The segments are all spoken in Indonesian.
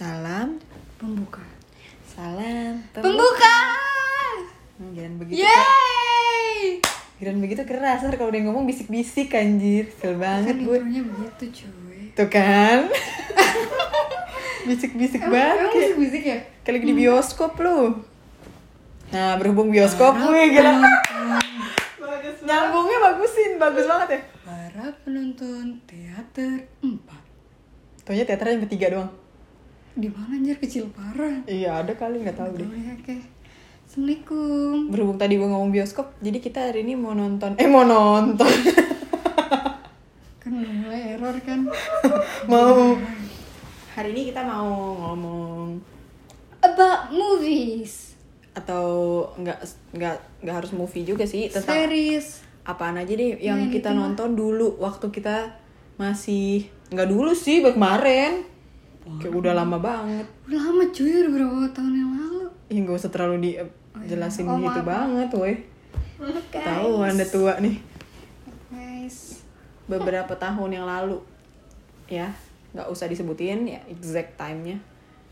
Salam, Pembuka. salam, Pembuka. Hmm, Jangan begitu. Yeay. Jangan begitu keras, ntar kalau udah ngomong bisik-bisik anjir. Kesel banget Kan gue. intronya begitu cuy. Tuh kan. bisik-bisik banget. emang musik ya? Kayak lagi di bioskop lu. Nah, berhubung bioskop gue gila. Nyambungnya bagusin, bagus banget ya. Para penonton teater 4. Taunya teater yang ketiga doang. Di mana anjir kecil parah. Iya, ada kali nggak tahu deh. Ya, oke. Assalamualaikum. Berhubung tadi gue ngomong bioskop, jadi kita hari ini mau nonton. Eh, mau nonton. Kan udah mulai error kan. mau. Hari ini kita mau ngomong About movies. atau nggak nggak nggak harus movie juga sih tentang Series. apaan aja deh yang Ya, kita nonton dulu waktu kita masih nggak dulu sih baru kemarin kayak udah lama banget Udah lama cuy, udah berapa tahun yang lalu. ya nggak usah terlalu dijelasin Oh, gitu maaf. banget woi Guys. tahu anda tua nih Guys. beberapa tahun yang lalu ya nggak usah disebutin ya exact time-nya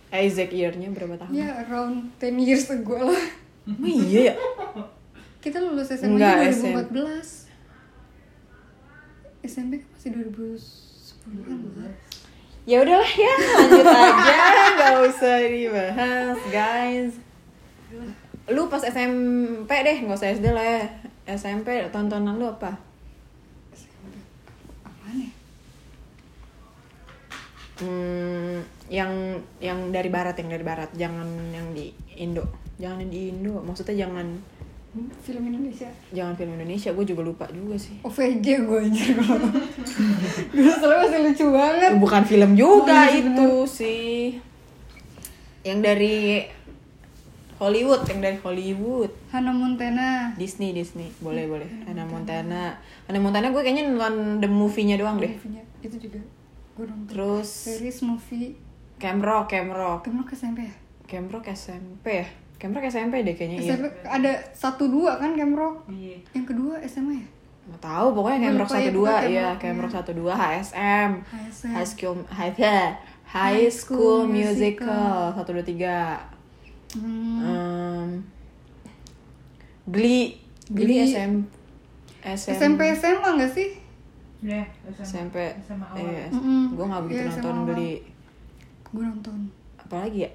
eh exact year-nya berapa tahun Ya around 10 years ago lah. Emang iya ya Kita lulus SMA Enggak, 2014. SMP kan masih 2010-an lah. Ya udahlah ya lanjut aja. Nggak usah dibahas guys. Lu pas SMP deh nggak usah SD lah ya. SMP tontonan lu apa? Ya? hmm, yang yang dari barat yang dari barat. Jangan yang di Indo. Jangan yang di Indo. Maksudnya jangan Hmm, Film Indonesia. jangan film Indonesia gue juga lupa juga sih OVJ gue anjir kalau Dulu soalnya masih lucu banget. bukan film juga Oh, itu sih yang dari Hollywood yang dari Hollywood Hannah Montana. Disney Disney boleh boleh Hannah Montana Hannah Montana gue kayaknya nonton the movie-nya doang deh Movie-nya. Itu juga gue nonton. terus Series movie. Camp Rock Camp Rock Kamu ke SMP ya? Camp Rock SMP ya Camp Rock SMP deh kayaknya iya SMP ada satu dua kan Camrock. Iya. Yang kedua SMA ya? nggak tahu pokoknya ya, satu dua iya Rock iya. satu dua HSM HSM. High School High High High School Musical satu dua tiga Hmm. Em, Glee Glee. SM SM SMP SMA gak sih? Ya, SMP SMA awal. eh, Mm-mm. gue nggak begitu Iya, nonton. Glee Gue nonton. apalagi ya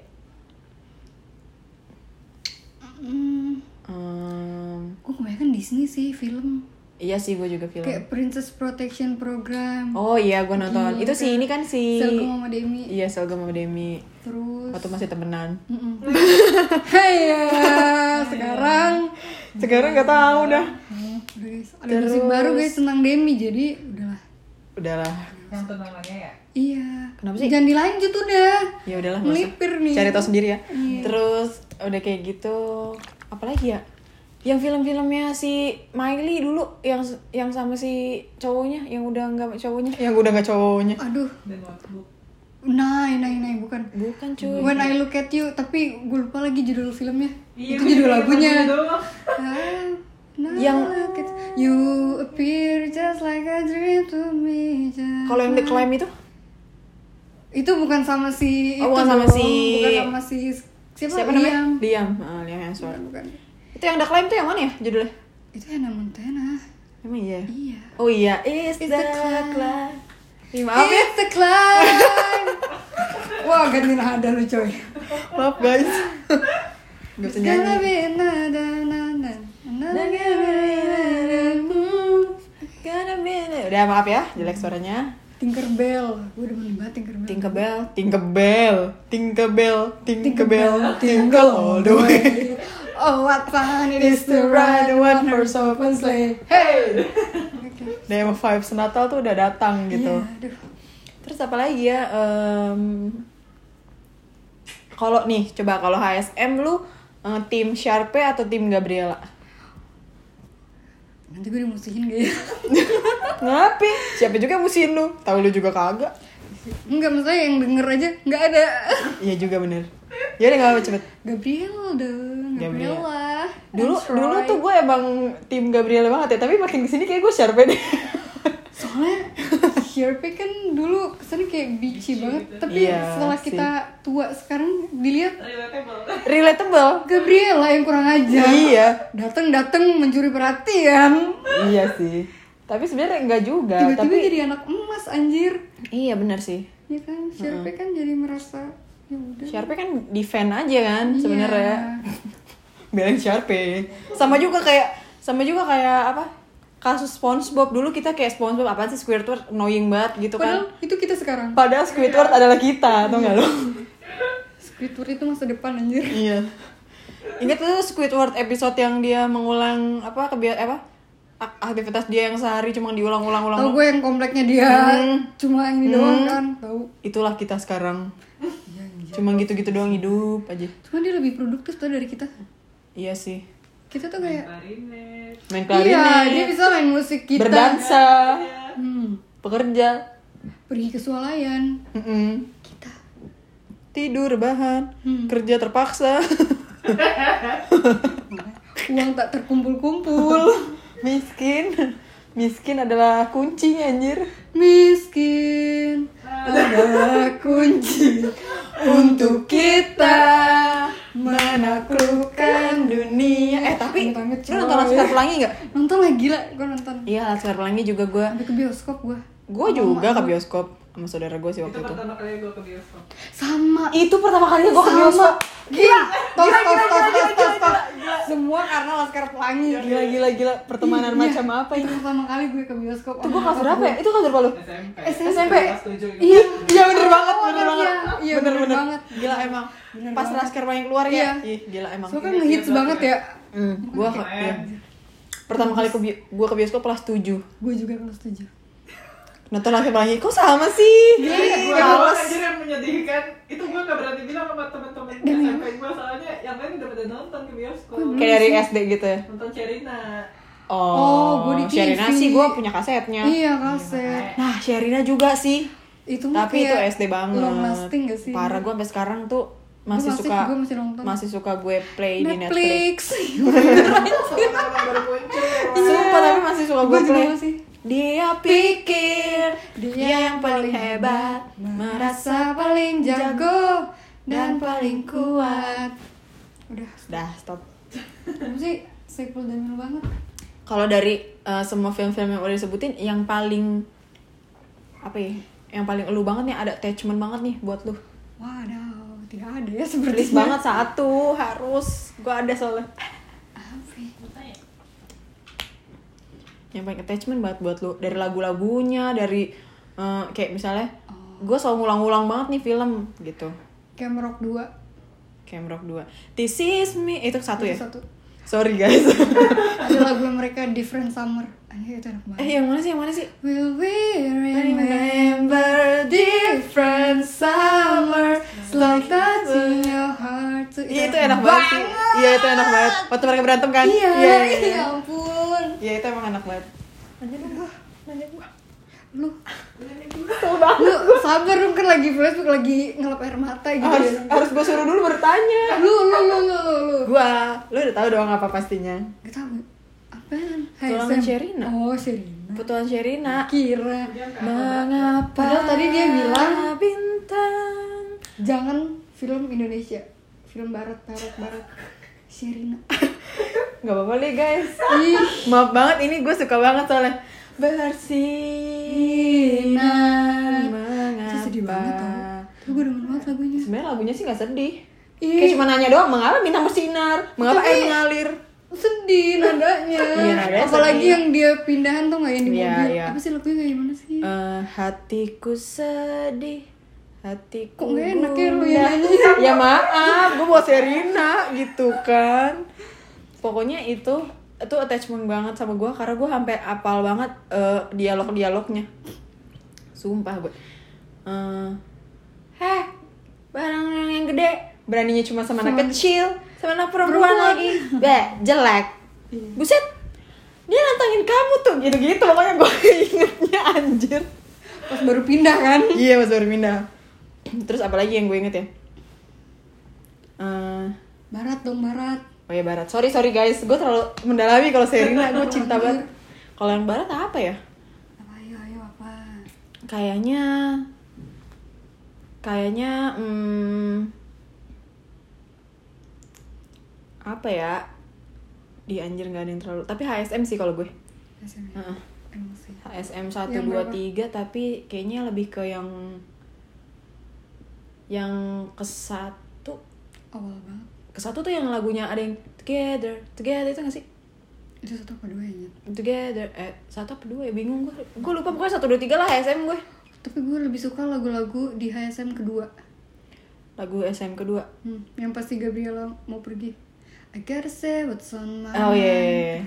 Hmm. Em, Gue kebanyakan Disney sih film. iya sih gue juga film Kayak Princess Protection Program. oh iya gue nonton Gila, itu sih kan? ini kan si Selgem sama Demi. iya Selgem sama Demi Terus. waktu masih temenan. Hai ya, sekarang. sekarang nggak tahu dah Oh, udah guys, ada musik baru guys tentang Demi jadi udahlah. udahlah Yang tunangannya ya? Iya. Kenapa sih? Jangan dilanjut udah. ya udahlah. Melipir nih. cari tahu sendiri ya Iya. terus udah kayak gitu apalagi ya yang film-filmnya si Miley dulu yang yang sama si cowoknya yang udah nggak cowoknya yang udah nggak cowoknya Aduh. Nah, nah, nah, bukan. bukan cuy When I Look at You, tapi gue lupa lagi judul filmnya. Iya, Itu judul lagunya. Yang- you appear just like a dream to me. kalau yang The Climb itu itu bukan sama si Oh, itu bukan sama dong. si- bukan sama si siapa, siapa namanya Liam. Liam ah, Liam Hemsworth Bukan, bukan. itu yang The Climb tuh yang mana ya judulnya Itu Hannah Montana. emang iya Iya. oh iya It's, It's the, the climb. climb Ih, maaf ya It's the climb. Wah, ganti nada lu coy. maaf guys Gak bisa nyanyi Udah maaf ya, jelek suaranya. Tinkerbell. Gue demen banget Tinkerbell. Tinkerbell, Tinkerbell, Tinkerbell, Tinkerbell, Tinkle all the way. Oh, what fun it is to ride one horse open sleigh. Hey, udah emang vibes Natal tuh udah datang gitu. Aduh. Terus apa lagi ya? Em, kalau nih, coba kalau HSM lu eh, tim Sharpe atau tim Gabriela? Nanti gue dimusuhin gak ya? Ngapain? Siapa juga yang musuhin lu? Tahu lu juga kagak. Enggak, maksudnya yang denger aja nggak ada. Iya juga bener. Ya udah nggak apa cepet. Gabriela dong, Gabriela. Gabriela. Dulu dulu tuh gue emang tim Gabriela banget ya, tapi makin ke sini kayak gue Sharpe deh. soalnya Sharpay kan dulu kesannya kayak beachy banget Tapi Iya setelah sih. kita tua sekarang dilihat Relatable. Relatable. Gabriela yang kurang ajar Iya. Dateng-dateng mencuri perhatian iya sih. Tapi sebenarnya enggak juga. Tiba-tiba tapi jadi anak emas anjir iya benar sih. Ya kan, Sharpay kan jadi merasa ya udah Sharpay kan defend aja kan Iya. sebenarnya. Belain Sharpay. Sama juga kayak sama juga kayak apa? Kasus SpongeBob dulu kita kayak SpongeBob apa sih Squidward annoying banget gitu Padahal kan. itu kita sekarang Padahal Squidward adalah kita, tau gak lo? Squidward itu masa depan anjir Iya. Ingat tuh Squidward episode yang dia mengulang apa kebiasaan apa? ak- Aktivitas dia yang sehari cuma diulang-ulang-ulang. Tahu gue yang kompleknya dia Hmm. cuma ini doang kan tahu Itulah kita sekarang. Iya. Cuma gitu-gitu doang hidup aja. Cuma dia lebih produktif tuh dari kita Iya sih. Kita tuh kayak Klarinet. Main Iya, klarinet, dia bisa main musik kita. Berdansa, Hmm, bekerja, pergi ke swalayan. Mm-mm. Kita. Tidur bahan, Hmm. kerja terpaksa, Uang tak terkumpul-kumpul. Miskin, miskin adalah kunci anjir. Miskin. Ada kunci Untuk kita Menaklukkan dunia. Eh tapi, Amit-amit, lu nonton coy. Laskar Pelangi gak? Nonton lah gila, gue nonton Iya, Laskar Pelangi juga gue. Sampai ke bioskop gue Gue juga ke bioskop sama saudara gue sih Itu waktu itu. pertama kali gue ke bioskop. Sama Itu pertama kalinya gue ke bioskop. Gila Tos, Gila, gila, tos, gila, tos, gila, tos, tos. gila. Semua karena Laskar Pelangi Gila gila gila pertemanan Iya. macam apa Itu ini? pertama kali gue ke bioskop Itu gue kelas berapa ya? Itu kelas berapa lu? SMP. SMP. Gitu. Iya, Iya bener banget, bener iya, banget. iya, bener, bener banget. Gila emang. Pas. Laskar Pelangi keluar Iya. ya. Ih, gila emang. Soalnya kan ngehits banget ya Hmm, gua ke, iya. Pertama kali ke bi- gua ke bioskop kelas 7. Gue juga kelas 7 Nonton Laskar Pelangi kok sama sih? Iya, Ih, gue males. anjir yang menyedihkan. Itu gue gak berani bilang sama temen-temen SMP gue soalnya yang lain udah pada nonton ke bioskop. Kayak dari SD gitu ya. Nonton Sherina. Oh, Oh, gua di Sherina TV. sih gua punya kasetnya. Iya kaset Nah, Sherina juga sih. Itu Tapi itu SD banget. Long lasting gak sih? Parah gua sampai sekarang tuh masih, masih- suka gua masih nonton. masih suka gue play di Netflix. Netflix baru muncul. Sumpah tapi masih suka gue Gue play. Dia pikir dia yang paling hebat, merasa paling jago Dan paling kuat Udah dah stop. Kamu sih Saiful Jamil banget Kalau dari uh, semua film-film yang udah disebutin, yang paling apa ya? Yang paling elu banget nih ada attachment banget nih buat lu. Waduh Tidak ada ya seperti banget satu harus. Gua ada soalnya. Ya? Yang paling attachment banget buat lu dari lagu-lagunya, dari uh, kayak misalnya gue selalu ngulang-ngulang banget nih film gitu. Camp Rock 2 Camp Rock 2 This is me Itu satu ya? Satu Sorry guys Ada lagu mereka Different Summer Anjir itu enak banget Eh yang mana sih? Yang mana sih? Will we remember Remember different summer Like touching your heart Iya itu enak banget sih. Iya itu enak banget. Waktu mereka berantem kan? Iya, Iya ya ampun. Iya itu emang enak banget. Nanya gua. Nanya gua. Lu. Lu sabar lu kan lagi Facebook lagi ngelap air mata gitu Harus, ya. harus gue suruh dulu bertanya Lu, lu, lu, lu, lu, lu. Gua Lu udah tahu dong apa pastinya. Gak tau Apaan? Tulangan. Sherina. Oh Sherina. Putuan Sherina. Kira Mengapa Padahal tadi dia bilang Bintang Jangan film Indonesia. Film barat, barat, barat. Sherina. Gak apa-apa deh guys. Ih. Maaf banget ini gue suka banget soalnya. Bersinar Itu sedih banget tau? Tuh gue demen banget lagunya. Sebenarnya lagunya sih gak sedih. Ih. Kayak cuma nanya doang, mengapa bintang bersinar? Mengapa Tapi- air mengalir? Sedih nadanya. Iya, nadanya Apalagi sedih. yang dia pindahan tuh gak yang di Iya, mobil. iya. Apa sih lagunya kayak gimana sih? Eh, hatiku sedih Hatiku Kok nggak enak ya lu yang nyanyi? Ya maaf, gue mau Serina gitu kan. Pokoknya itu itu attachment banget sama gue karena gue sampai apal banget eh, dialog-dialognya. Sumpah gue Eh, Heh, barang yang gede. Beraninya cuma sama anak kecil. Sama anak perempuan, Perempuan. lagi. Beh, jelek. Buset. Dia nantangin kamu tuh. Gitu-gitu pokoknya gue ingetnya anjir. Pas baru pindah kan? Iya mas baru pindah Terus apa lagi yang gue inget ya? Eh, Barat dong barat. Oh ya barat. Sorry sorry guys. Gue terlalu mendalami kalau Serina Gue cinta banget. Kalau yang barat apa ya? Apa? Ayo ayo apa? Kayaknya kayaknya hmm, apa ya? Di anjir nggak ada yang terlalu tapi HSM sih kalau gue. SM ya? Sih. HSM 1, Yang 2, berapa? 3 tapi kayaknya lebih ke yang yang ke satu Awal banget. ke satu tuh yang lagunya ada yang together together itu gak sih Itu satu apa dua ya? together eh satu apa dua ya bingung gue gue lupa pokoknya satu dua tiga lah HSM gue Tapi gue lebih suka lagu-lagu di HSM kedua. lagu SM kedua Hmm, yang pasti Gabriela mau pergi. I gotta say what's on my oh iya mind.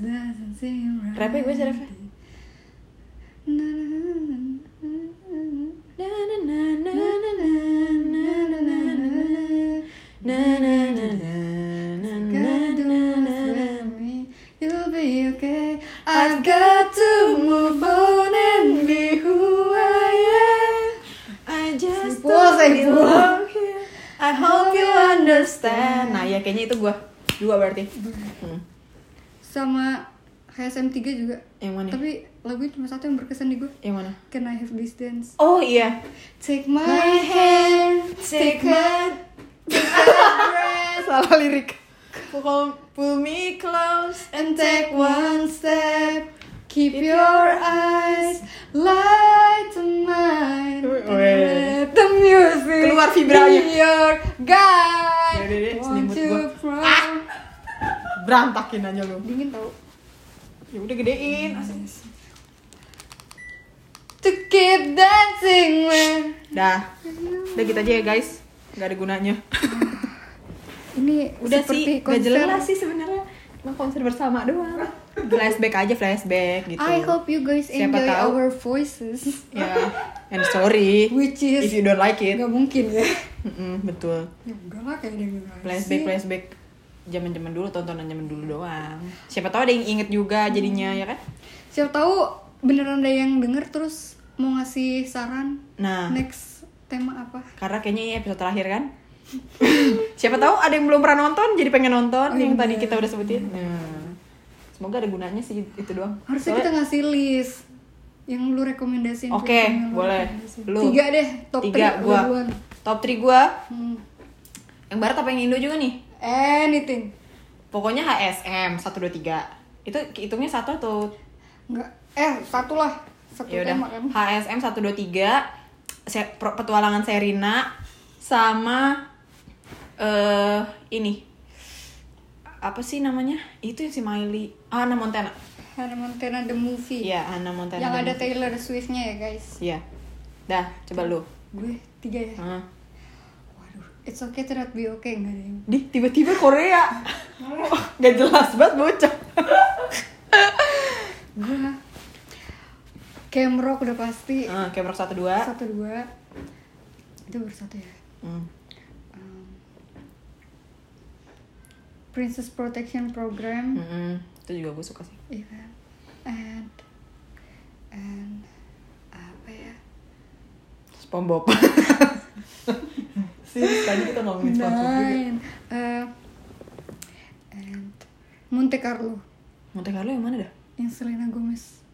yeah, seem right. Rapnya gue sih rapnya. I've got to move on and be who I am. I just don't belong here. I hope you understand. Nah ya kayaknya itu gue dua berarti. Hmm. Sama HSM 3 juga. Yang mana? Tapi lagunya cuma satu yang berkesan di gue. Yang mana? Can I have this dance? Oh iya. Take my hand, take my breath, Salah lirik. Pull, pull me close and take one step. Keep your eyes light on mine. Weh. Let the music Keluar vibranya. be your guide. Yaudah Want gua. from- berantakin aja lu. Dingin tau. Ya udah gedein. To keep dancing with Dah. Udah gitu aja ya guys. Gak ada gunanya. Ini Udah seperti sih, gak konser. jelas sih sebenarnya. Cuma konser bersama doang. Flashback aja flashback gitu. I hope you guys Siapa enjoy tahu. our voices. Ya. And sorry. Which is If you don't like it. Gak mungkin ya. Mm-mm, betul. Ya udah lah kayak nggak Flashback sih. flashback zaman zaman dulu tontonan zaman dulu doang. Siapa tahu ada yang inget juga jadinya ya kan? Siapa tahu beneran ada yang denger terus mau ngasih saran Nah, next tema apa? karena kayaknya ini episode terakhir kan. Siapa tahu ada yang belum pernah nonton jadi pengen nonton Oh, yang iya. tadi kita udah sebutin. Nah, semoga ada gunanya sih itu doang. Harusnya Soalnya- kita ngasih list yang lu rekomendasiin. Oke, lu boleh. Lu. Tiga deh, top tiga three, gua. duluan. Top 3 gua Hmm. yang barat apa yang Indo juga nih? Anything. Pokoknya HSM 1 2 3. Itu hitungnya satu atau Enggak. Eh, satu lah. Satu ya udah tema kan. HSM 1 2 3 Se- petualangan Serina sama eh ini apa sih namanya? Itu yang si Miley. Ah, Hannah Montana. Hannah Montana the movie. Iya, Hannah Montana. yang ada movie. Taylor Swift-nya ya, guys. Iya. Dah, coba lu. Gue tiga ya. Ah. Waduh, it's okay to not be okay enggak ada yang. Di tiba-tiba Korea. Gak jelas banget bocah. Gue Camp Rock udah pasti. Ah, Camp Rock 1 2. Satu dua. Itu baru satu ya. Hmm. Princess Protection Program. Mm-mm. Itu juga gue suka sih. Iya kan? And and apa ya? SpongeBob. sih, tadi kita ngomongin SpongeBob juga. Nine. Uh, and Monte Carlo Monte Carlo yang mana dah? yang Selena Gomez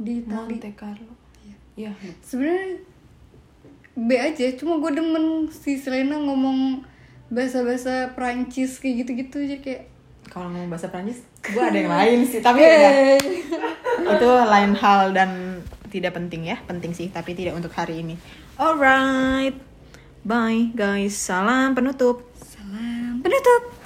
di Itali. Monte Carlo. Iya. Iya. Sebenarnya B aja, cuma gue demen si Selena ngomong bahasa-bahasa Prancis kayak gitu-gitu jadi kayak Kalau ngomong bahasa Prancis, gue ada yang lain sih. Tapi ya itu lain hal dan tidak penting ya. Penting sih, tapi tidak untuk hari ini. Alright. Bye guys. Salam penutup. Salam Penutup.